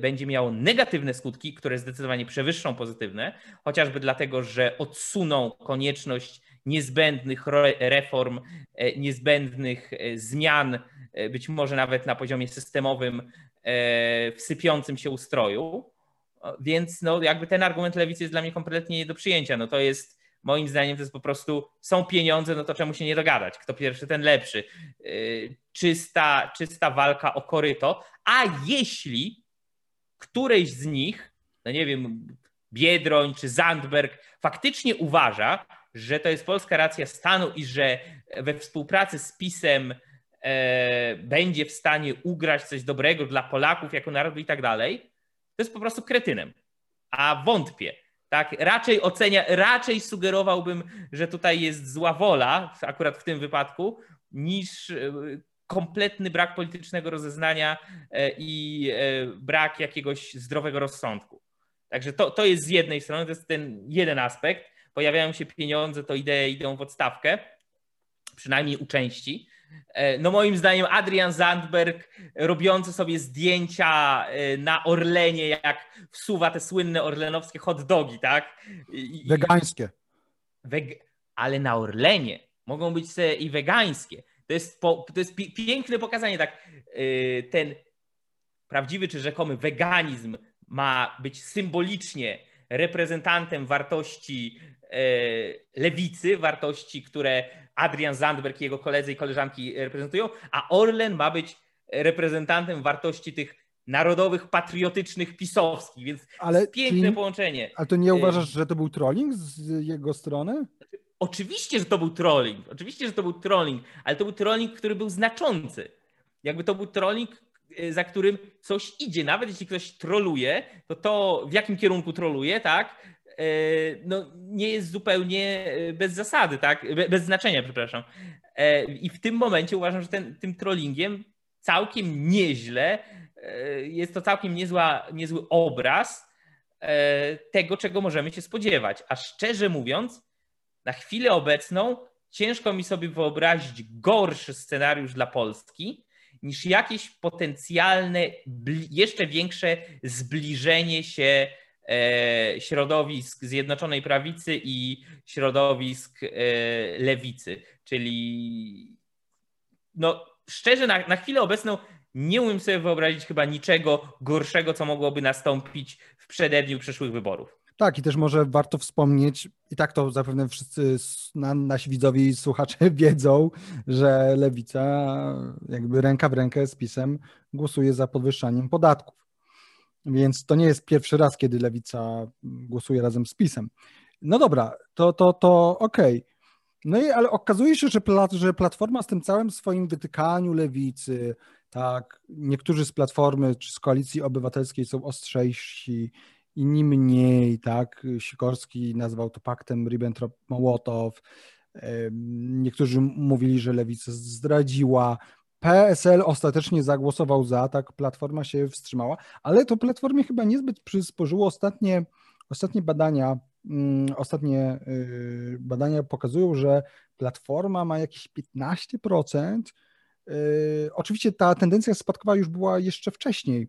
będzie miało negatywne skutki, które zdecydowanie przewyższą pozytywne, chociażby dlatego, że odsuną konieczność niezbędnych reform, e, niezbędnych e, zmian, być może nawet na poziomie systemowym w sypiącym się ustroju. Więc no, jakby ten argument lewicy jest dla mnie kompletnie nie do przyjęcia. No to jest moim zdaniem to jest po prostu są pieniądze, no to czemu się nie dogadać? Kto pierwszy, ten lepszy. Czysta, czysta walka o koryto. A jeśli którejś z nich, no nie wiem, Biedroń czy Zandberg faktycznie uważa, że to jest polska racja stanu i że we współpracy z PiSem e, będzie w stanie ugrać coś dobrego dla Polaków jako narodu i tak dalej, to jest po prostu kretynem. A wątpię. Tak, raczej ocenia, raczej sugerowałbym, że tutaj jest zła wola, akurat w tym wypadku, niż e, kompletny brak politycznego rozeznania e, i e, brak jakiegoś zdrowego rozsądku. Także to, to jest z jednej strony, to jest ten jeden aspekt. Pojawiają się pieniądze, to idee idą w odstawkę, przynajmniej u części. E, no moim zdaniem Adrian Zandberg robiący sobie zdjęcia na Orlenie, jak wsuwa te słynne orlenowskie hot dogi, tak? Wegańskie. Weg... Ale na Orlenie mogą być i wegańskie. To jest, po, to jest piękne pokazanie, tak, y, ten prawdziwy czy rzekomy weganizm ma być symbolicznie reprezentantem wartości y, lewicy, wartości, które Adrian Zandberg i jego koledzy i koleżanki reprezentują, a Orlen ma być reprezentantem wartości tych narodowych, patriotycznych, pisowskich, więc ale piękne połączenie. Ale to nie y, uważasz, że to był trolling z jego strony? Oczywiście, że to był trolling. Oczywiście, że to był trolling, ale to był trolling, który był znaczący. Jakby to był trolling, e, za którym coś idzie. Nawet jeśli ktoś troluje, to to w jakim kierunku troluje, tak? E, no, nie jest zupełnie e, bez zasady, tak? Bez znaczenia, przepraszam. I w tym momencie uważam, że ten, tym trollingiem całkiem nieźle jest to całkiem niezła, niezły obraz tego, czego możemy się spodziewać. A szczerze mówiąc, na chwilę obecną ciężko mi sobie wyobrazić gorszy scenariusz dla Polski niż jakieś potencjalne, jeszcze większe zbliżenie się e, środowisk Zjednoczonej Prawicy i środowisk e, lewicy. Czyli no, szczerze, na, na chwilę obecną nie umiem sobie wyobrazić chyba niczego gorszego, co mogłoby nastąpić w przededniu przyszłych wyborów. Tak, i też może warto wspomnieć, i tak to zapewne wszyscy nasi widzowie i słuchacze wiedzą, że lewica jakby ręka w rękę z PiSem głosuje za podwyższaniem podatków. Więc to nie jest pierwszy raz, kiedy lewica głosuje razem z PiSem. No dobra, to, to, to okej. Okay. No i ale okazuje się, że, plat, że Platforma z tym całym swoim wytykaniu lewicy, tak, niektórzy z Platformy czy z Koalicji Obywatelskiej są ostrzejsi, inni mniej, tak? Sikorski nazwał to paktem Ribbentrop-Mołotow. Niektórzy mówili, że lewica zdradziła. PSL ostatecznie zagłosował za, tak, Platforma się wstrzymała, ale to Platformie chyba niezbyt przysporzyło ostatnie, ostatnie badania. Mm, ostatnie y, badania pokazują, że Platforma ma jakieś 15%. Y, oczywiście ta tendencja spadkowa już była jeszcze wcześniej,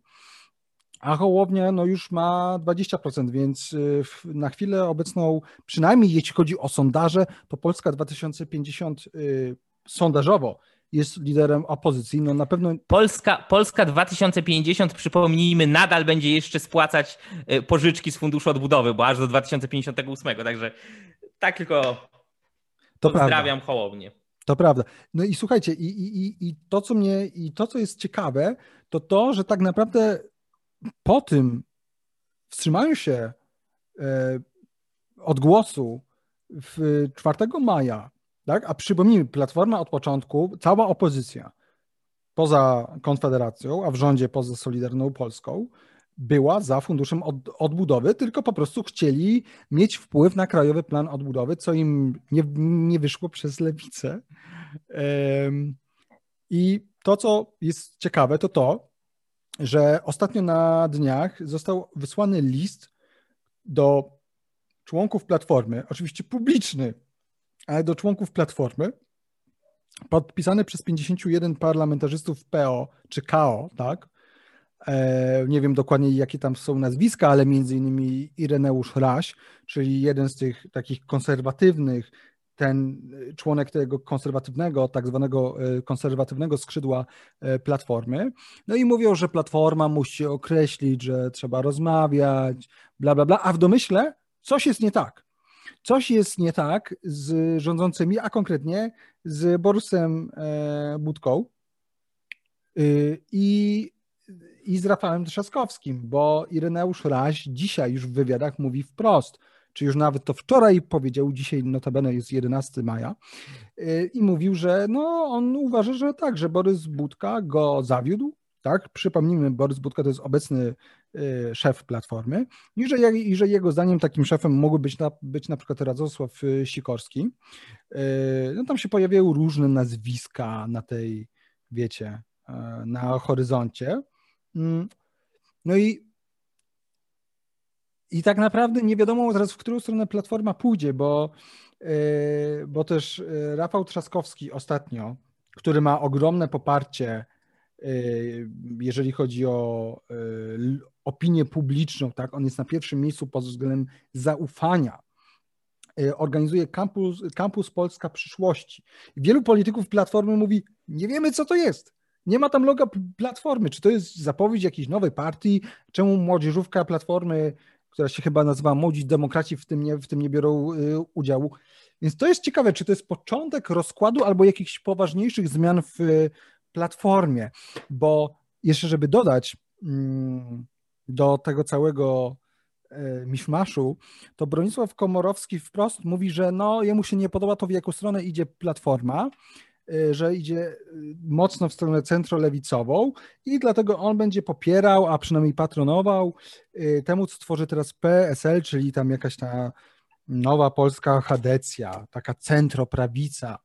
a Hołownia no już ma 20%, więc y, na chwilę obecną, przynajmniej jeśli chodzi o sondaże, to Polska 2050 y, sondażowo jest liderem opozycji. No na pewno... Polska, Polska 2050, przypomnijmy, nadal będzie jeszcze spłacać y, pożyczki z Funduszu Odbudowy, bo aż do 2058, także tak tylko to pozdrawiam prawda. Hołownię. To prawda. No i słuchajcie, i, i, i to, co mnie, i to, co jest ciekawe, to to, że tak naprawdę po tym wstrzymaniu się e, od głosu w 4 maja, tak? a przypomnijmy, Platforma od początku, cała opozycja poza Konfederacją, a w rządzie poza Solidarną Polską, była za funduszem od, odbudowy, tylko po prostu chcieli mieć wpływ na krajowy plan odbudowy, co im nie, nie wyszło przez lewicę. I to, co jest ciekawe, to to, że ostatnio na dniach został wysłany list do członków Platformy, oczywiście publiczny, ale do członków Platformy, podpisany przez 51 parlamentarzystów PO czy KO, tak? E, nie wiem dokładnie, jakie tam są nazwiska, ale między innymi Ireneusz Raś, czyli jeden z tych takich konserwatywnych, ten y, członek tego konserwatywnego, tak zwanego y, konserwatywnego skrzydła y, Platformy. No i mówią, że Platforma musi określić, że trzeba rozmawiać, bla, bla, bla, a w domyśle coś jest nie tak. Coś jest nie tak z rządzącymi, a konkretnie z Borusem e, Budką i, i z Rafałem Trzaskowskim, bo Ireneusz Raś dzisiaj już w wywiadach mówi wprost – czy już nawet to wczoraj powiedział, dzisiaj notabene jest 11 maja, y, i mówił, że no, on uważa, że tak, że Borys Budka go zawiódł, tak? Przypomnijmy, Borys Budka to jest obecny y, szef Platformy i że, i że jego zdaniem takim szefem mógłby być na, być na przykład Radosław y, Sikorski. No tam się pojawiają różne nazwiska na tej, wiecie, na horyzoncie. Mm. No i i tak naprawdę nie wiadomo teraz, w którą stronę platforma pójdzie, bo, e, bo też e, Rafał Trzaskowski ostatnio, który ma ogromne poparcie, e, jeżeli chodzi o opinię publiczną, tak, on jest na pierwszym miejscu pod względem zaufania. Organizuje kampus, kampus Polska przyszłości. Wielu polityków Platformy mówi, nie wiemy co to jest. Nie ma tam loga Platformy. Czy to jest zapowiedź jakiejś nowej partii? Czemu młodzieżówka Platformy która się chyba nazywa Młodzi Demokraci, w tym nie, w tym nie biorą y, udziału. Więc to jest ciekawe, czy to jest początek rozkładu albo jakichś poważniejszych zmian w y, platformie, bo jeszcze, żeby dodać mm, do tego całego y, miszmaszu, to Bronisław Komorowski wprost mówi, że no, jemu się nie podoba to, w jaką stronę idzie platforma, że idzie y, mocno w stronę centrolewicową i dlatego on będzie popierał, a przynajmniej patronował y, temu, co tworzy teraz PSL, czyli tam jakaś ta nowa polska chadecja, taka centroprawica,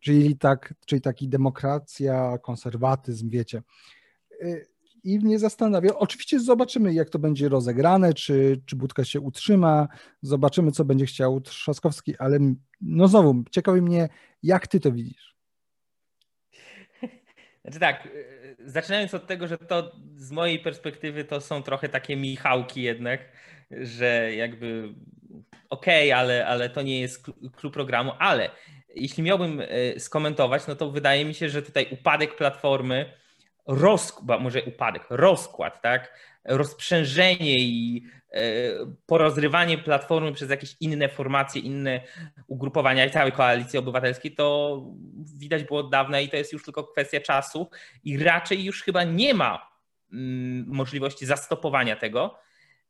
czyli, tak, czyli taki demokracja, konserwatyzm, wiecie. I mnie zastanawia. Oczywiście zobaczymy, jak to będzie rozegrane, czy, czy Budka się utrzyma, zobaczymy, co będzie chciał Trzaskowski, ale no znowu, ciekawi mnie, jak ty to widzisz. Znaczy tak, y, zaczynając od tego, że to z mojej perspektywy to są trochę takie Michałki jednak, że jakby okej, okay, ale, ale to nie jest klub programu, ale jeśli miałbym y, skomentować, no to wydaje mi się, że tutaj upadek platformy rozkład, może upadek, rozkład, tak? rozprzężenie i e, porozrywanie platformy przez jakieś inne formacje, inne ugrupowania i całej koalicji obywatelskiej, to widać było od dawna i to jest już tylko kwestia czasu i raczej już chyba nie ma mm, możliwości zastopowania tego.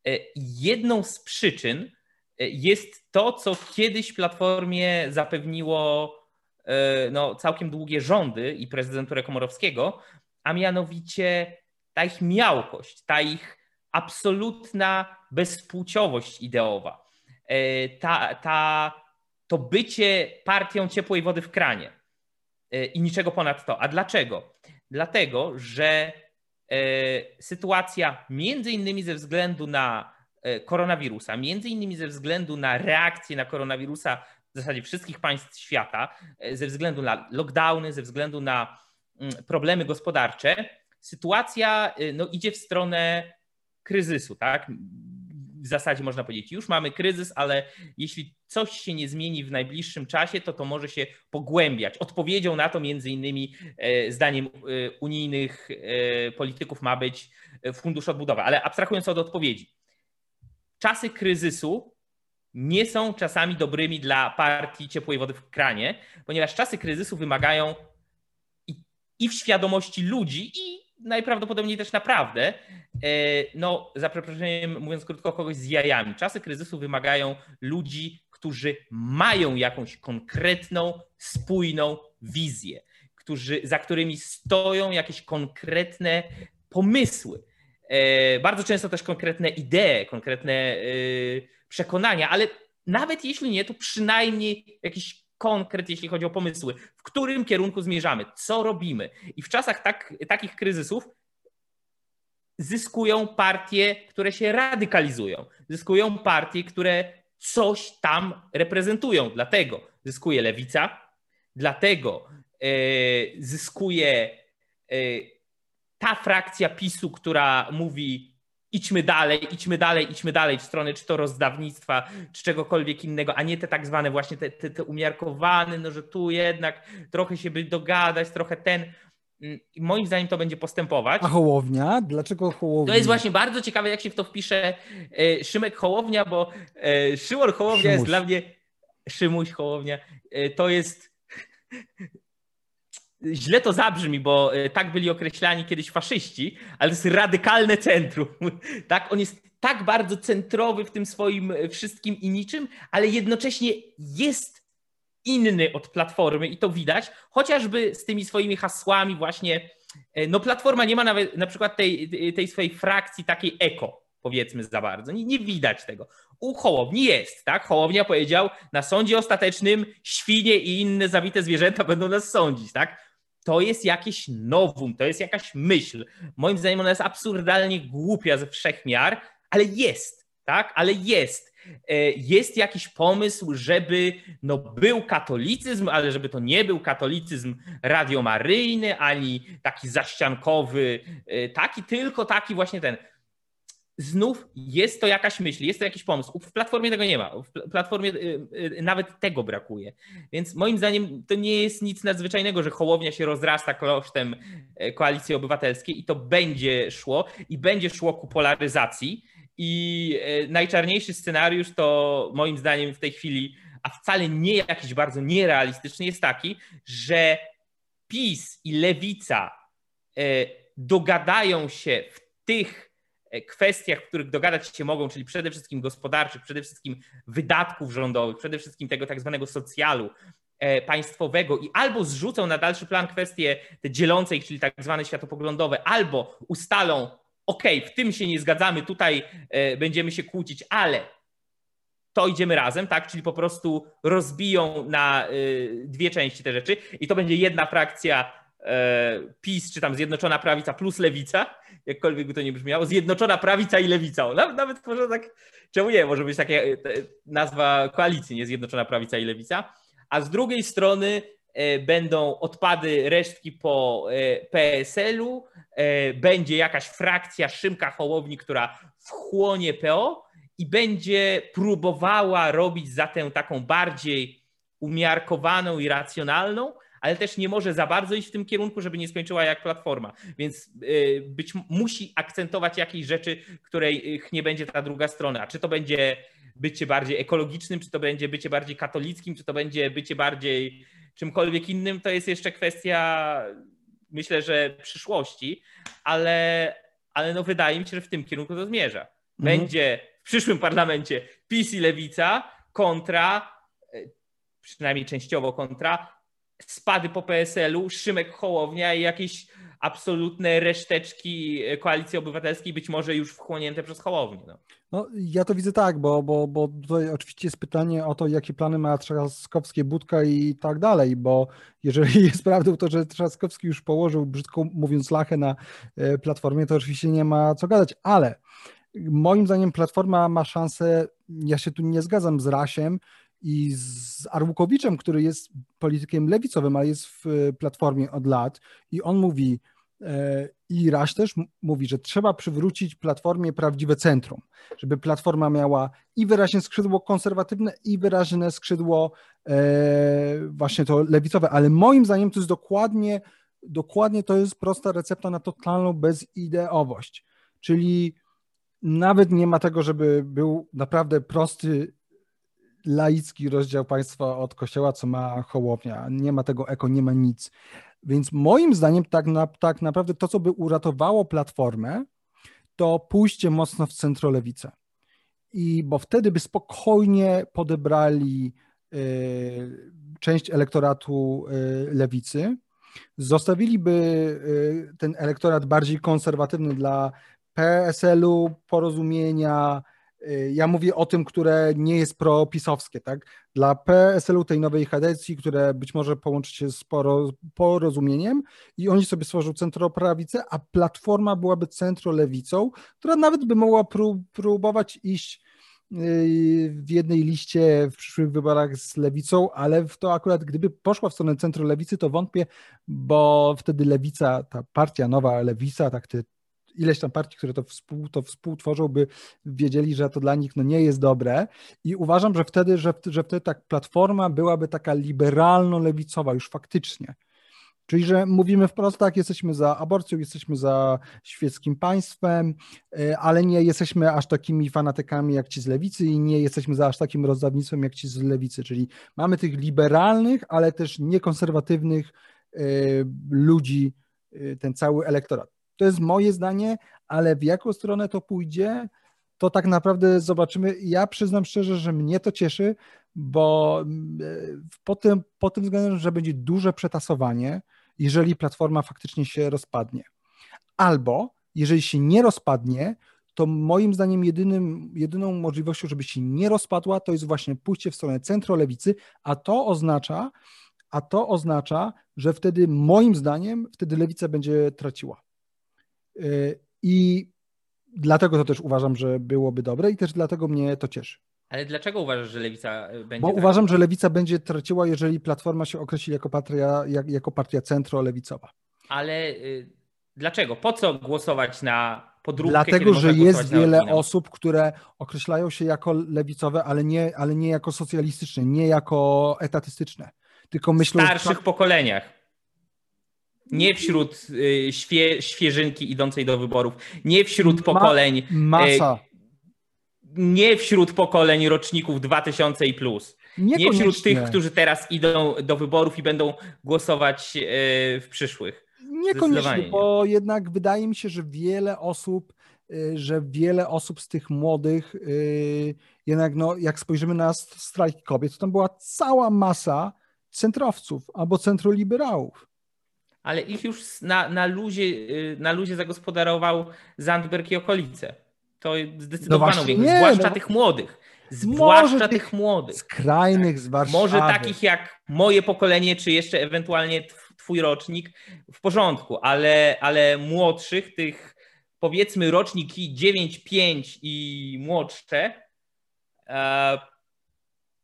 E, jedną z przyczyn e, jest to, co kiedyś Platformie zapewniło no, całkiem długie rządy i prezydenturę Komorowskiego, a mianowicie ta ich miałkość, ta ich absolutna bezpłciowość ideowa, e, ta, ta, to bycie partią ciepłej wody w kranie e, i niczego ponad to. A dlaczego? Dlatego, że e, sytuacja między innymi ze względu na koronawirusa, między innymi ze względu na reakcję na koronawirusa w zasadzie wszystkich państw świata, ze względu na lockdowny, ze względu na problemy gospodarcze, sytuacja y, no, idzie w stronę kryzysu, tak? W zasadzie można powiedzieć, już mamy kryzys, ale jeśli coś się nie zmieni w najbliższym czasie, to to może się pogłębiać. Odpowiedzią na to między innymi e, zdaniem e, unijnych e, polityków ma być fundusz odbudowy. Ale abstrahując od odpowiedzi, czasy kryzysu nie są czasami dobrymi dla partii ciepłej wody w kranie, ponieważ czasy kryzysu wymagają i w świadomości ludzi i najprawdopodobniej też naprawdę, e, no za przeproszeniem mówiąc krótko, kogoś z jajami. Czasy kryzysu wymagają ludzi, którzy mają jakąś konkretną, spójną wizję, którzy, za którymi stoją jakieś konkretne pomysły. E, bardzo często też konkretne idee, konkretne e, przekonania, ale nawet jeśli nie, to przynajmniej jakiś konkret, jeśli chodzi o pomysły, w którym kierunku zmierzamy, co robimy. I w czasach tak, takich kryzysów zyskują partie, które się radykalizują, zyskują partie, które coś tam reprezentują. Dlatego zyskuje lewica, dlatego e, zyskuje e, ta frakcja PiSu, która mówi idźmy dalej, idźmy dalej, idźmy dalej w stronę czy to rozdawnictwa, czy czegokolwiek innego, a nie te tak zwane właśnie te, te, te umiarkowane, no że tu jednak trochę się by dogadać, trochę ten. Mm, I moim zdaniem to będzie postępować. A Hołownia? Dlaczego Hołownia? To jest właśnie bardzo ciekawe, jak się w to wpisze e, Szymek Hołownia, bo e, Szymon Hołownia Szymuś. jest dla mnie Szymuś Hołownia. E, to jest źle to zabrzmi, bo e, tak byli określani kiedyś faszyści, ale to jest radykalne centrum. Tak, on jest tak bardzo centrowy w tym swoim e, wszystkim i niczym, ale jednocześnie jest inny od platformy i to widać, chociażby z tymi swoimi hasłami właśnie. E, no platforma nie ma nawet na przykład tej, tej swojej frakcji takiej eko, powiedzmy za bardzo. Nie, nie, widać tego. U Hołowni jest, tak? Hołownia powiedział, na sądzie ostatecznym świnie i inne zabite zwierzęta będą nas sądzić, tak? To jest jakieś nowum, to jest jakaś myśl. Moim zdaniem ona jest absurdalnie głupia ze wszech miar, ale jest, tak? Ale jest. E, jest jakiś pomysł, żeby no, był katolicyzm, ale żeby to nie był katolicyzm radiomaryjny, ani taki zaściankowy, e, taki, tylko taki właśnie ten znów jest to jakaś myśl, jest to jakiś pomysł. W platformie tego nie ma. W platformie y, y, nawet tego brakuje. Więc moim zdaniem to nie jest nic nadzwyczajnego, że Hołownia się rozrasta kosztem e, koalicji obywatelskiej i to będzie szło i będzie szło ku polaryzacji. I e, najczarniejszy scenariusz to moim zdaniem w tej chwili, a wcale nie jakiś bardzo nierealistyczny, jest taki, że PiS i Lewica e, dogadają się w tych kwestiach, w których dogadać się mogą, czyli przede wszystkim gospodarczych, przede wszystkim wydatków rządowych, przede wszystkim tego tak zwanego socjalu e, państwowego i albo zrzucą na dalszy plan kwestie te dzielące ich, czyli tak zwane światopoglądowe, albo ustalą, ok, w tym się nie zgadzamy, tutaj e, będziemy się kłócić, ale to idziemy razem, tak? Czyli po prostu rozbiją na dwie części te rzeczy i to będzie jedna frakcja e, PiS, czy tam Zjednoczona Prawica plus Lewica, jakkolwiek by to nie brzmiało, Zjednoczona Prawica i Lewica. Nawet, nawet może tak, czemu nie, może być taka e, nazwa koalicji, nie Zjednoczona Prawica i Lewica. A z drugiej strony e, będą odpady, resztki po PSL-u, będzie jakaś frakcja Szymka Hołowni, która wchłonie PO i będzie próbowała robić za tę taką bardziej umiarkowaną i racjonalną, ale też nie może za bardzo iść w tym kierunku, żeby nie skończyła jak platforma. Więc y, być musi akcentować jakieś rzeczy, których nie będzie ta druga strona. Czy to będzie bycie bardziej ekologicznym, czy to będzie bycie bardziej katolickim, czy to będzie bycie bardziej czymkolwiek innym, to jest jeszcze kwestia, myślę, że przyszłości, ale, ale no wydaje mi się, że w tym kierunku to zmierza. Mhm. Będzie w przyszłym parlamencie PiS i Lewica kontra, e, przynajmniej częściowo kontra, spady po PSL-u, Szymek Hołownia i jakieś absolutne reszteczki Koalicji Obywatelskiej, być może już wchłonięte przez Hołownię. No. No, ja to widzę tak, bo, bo, bo tutaj oczywiście jest pytanie o to, jakie plany ma Trzaskowski, Budka i tak dalej, bo jeżeli jest prawdą to, że Trzaskowski już położył, brzydko mówiąc, lachę na e, Platformie, to oczywiście nie ma co gadać, ale moim zdaniem Platforma ma szansę, ja się tu nie zgadzam z Rasiem, i z Arłukowiczem, który jest politykiem lewicowym, a jest w Platformie od lat i on mówi, e, i Raś też mówi, że trzeba przywrócić Platformie prawdziwe centrum, żeby Platforma miała i wyraźne skrzydło konserwatywne, i wyraźne skrzydło e, właśnie to lewicowe, ale moim zdaniem to jest dokładnie, dokładnie to jest prosta recepta na totalną bezideowość, czyli nawet nie ma tego, żeby był naprawdę prosty laicki rozdział państwa od kościoła, co ma Hołownia. Nie ma tego eko, nie ma nic. Więc moim zdaniem tak, na, tak naprawdę to, co by uratowało Platformę, to pójście mocno w centrolewicę. I bo wtedy by spokojnie podebrali y, część elektoratu y, lewicy, zostawiliby y, ten elektorat bardziej konserwatywny dla PSL-u, porozumienia, ja mówię o tym, które nie jest propisowskie, tak? Dla PSL-u tej nowej kadencji, które być może połączy się z porozumieniem i oni sobie stworzą centroprawicę, a Platforma byłaby centrolewicą, która nawet by mogła próbować iść y, w jednej liście w przyszłych wyborach z lewicą, ale w to akurat gdyby poszła w stronę centrolewicy, to wątpię, bo wtedy lewica, ta partia nowa lewica, tak ileś tam partii, które to, współ, to współtworzą, by wiedzieli, że to dla nich no, nie jest dobre. I uważam, że wtedy, że, że wtedy tak platforma byłaby taka liberalno-lewicowa już faktycznie. Czyli, że mówimy wprost tak, jesteśmy za aborcją, jesteśmy za świeckim państwem, e, ale nie jesteśmy aż takimi fanatykami jak ci z lewicy i nie jesteśmy za aż takim rozdawnictwem jak ci z lewicy. Czyli mamy tych liberalnych, ale też niekonserwatywnych e, ludzi, e, ten cały elektorat. To jest moje zdanie, ale w jaką stronę to pójdzie, to tak naprawdę zobaczymy. Ja przyznam szczerze, że mnie to cieszy, bo mm, e, po tym, po tym względem, że będzie duże przetasowanie, jeżeli platforma faktycznie się rozpadnie. Albo jeżeli się nie rozpadnie, to moim zdaniem jedynym, jedyną możliwością, żeby się nie rozpadła, to jest właśnie pójście w stronę centrolewicy, a to oznacza, a to oznacza, że wtedy moim zdaniem wtedy lewica będzie traciła. I dlatego to też uważam, że byłoby dobre i też dlatego mnie to cieszy. Ale dlaczego uważasz, że lewica będzie. Bo uważam, że lewica będzie traciła, jeżeli platforma się określi jako partia, jak, jako partia centro-lewicowa. Ale y, dlaczego? Po co głosować na podróbkę? Dlatego, że jest wiele osób, które określają się jako lewicowe, ale nie, ale nie jako socjalistyczne, nie jako etatystyczne. Tylko myślą. W starszych pokoleniach. Nie wśród y, świe, świeżynki idącej do wyborów, nie wśród pokoleń. Ma, masa. Y, nie wśród pokoleń roczników 2000 i plus. Nie wśród tych, którzy teraz idą do wyborów i będą głosować y, w przyszłych. Niekoniecznie, bo jednak wydaje mi się, że wiele osób, że wiele osób z tych młodych, jednak no, jak spojrzymy na strajk kobiet, to tam była cała masa centrowców albo centroliberałów ale ich już na, na, luzie, y, na luzie zagospodarował Zandberg i okolice. To zdecydowaną no większość, zwłaszcza no, tych młodych. Zwłaszcza tych, młodych. Skrajnych z Warszawy. Może takich jak moje pokolenie, czy jeszcze ewentualnie twój rocznik, w porządku, ale, ale młodszych, tych powiedzmy roczniki 9-5 i młodsze, e,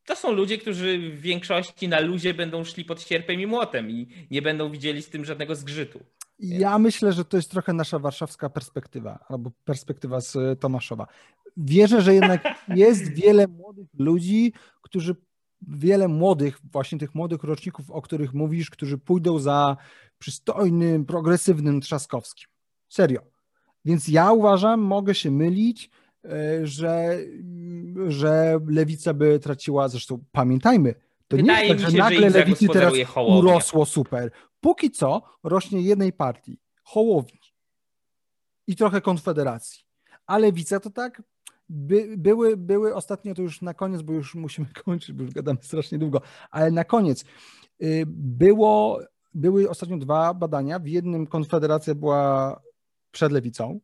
to są ludzie, którzy w większości na luzie będą szli pod sierpem i młotem i nie będą widzieli z tym żadnego zgrzytu. Ja myślę, że to jest trochę nasza warszawska perspektywa, albo perspektywa z Tomaszowa. Wierzę, że jednak jest wiele młodych ludzi, którzy, wiele młodych, właśnie tych młodych roczników, o których mówisz, którzy pójdą za przystojnym, progresywnym Trzaskowskim. Serio. Więc ja uważam, mogę się mylić, e, że, że lewica by traciła, zresztą pamiętajmy, to Wydaje nie jest tak, że nagle że lewicy teraz urosło super. Póki co rośnie jednej partii, Hołowni i trochę Konfederacji. A lewica to tak by, były, były ostatnio, to już na koniec, bo już musimy kończyć, bo już gadamy strasznie długo, ale na koniec y, było, były ostatnio dwa badania. W jednym Konfederacja była przed lewicą,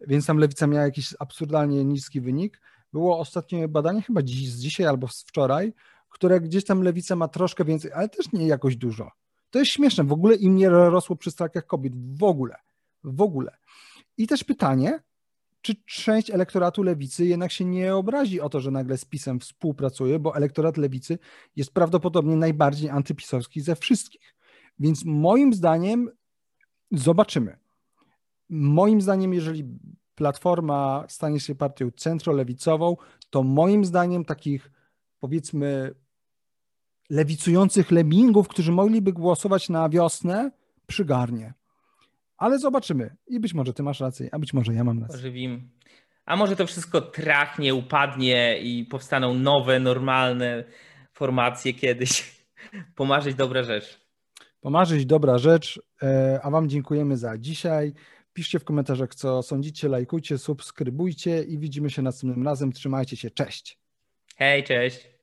więc tam lewica miała jakiś absurdalnie niski wynik. Było ostatnie badanie, chyba dziś, z dzisiaj albo z wczoraj, które gdzieś tam lewica ma troszkę więcej, ale też nie jakoś dużo. To jest śmieszne, w ogóle im nie rosło przy strajkach kobiet, w ogóle, w ogóle. I też pytanie, czy część elektoratu lewicy jednak się nie obrazi o to, że nagle z PiSem współpracuje, bo elektorat lewicy jest prawdopodobnie najbardziej antypisowski ze wszystkich. Więc moim zdaniem zobaczymy. Moim zdaniem, jeżeli Platforma stanie się partią centrolewicową, to moim zdaniem takich powiedzmy lewicujących lemmingów, którzy mogliby głosować na wiosnę, przygarnie. Ale zobaczymy. I być może ty masz rację, a być może ja mam rację. Ożywim. A może to wszystko trachnie, upadnie i powstaną nowe, normalne formacje kiedyś. Pomarzyć dobra rzecz. Pomarzyć dobra rzecz, e, a wam dziękujemy za dzisiaj. Piszcie w komentarzach, co sądzicie, lajkujcie, subskrybujcie i widzimy się następnym razem. Trzymajcie się, cześć. Hej, cześć.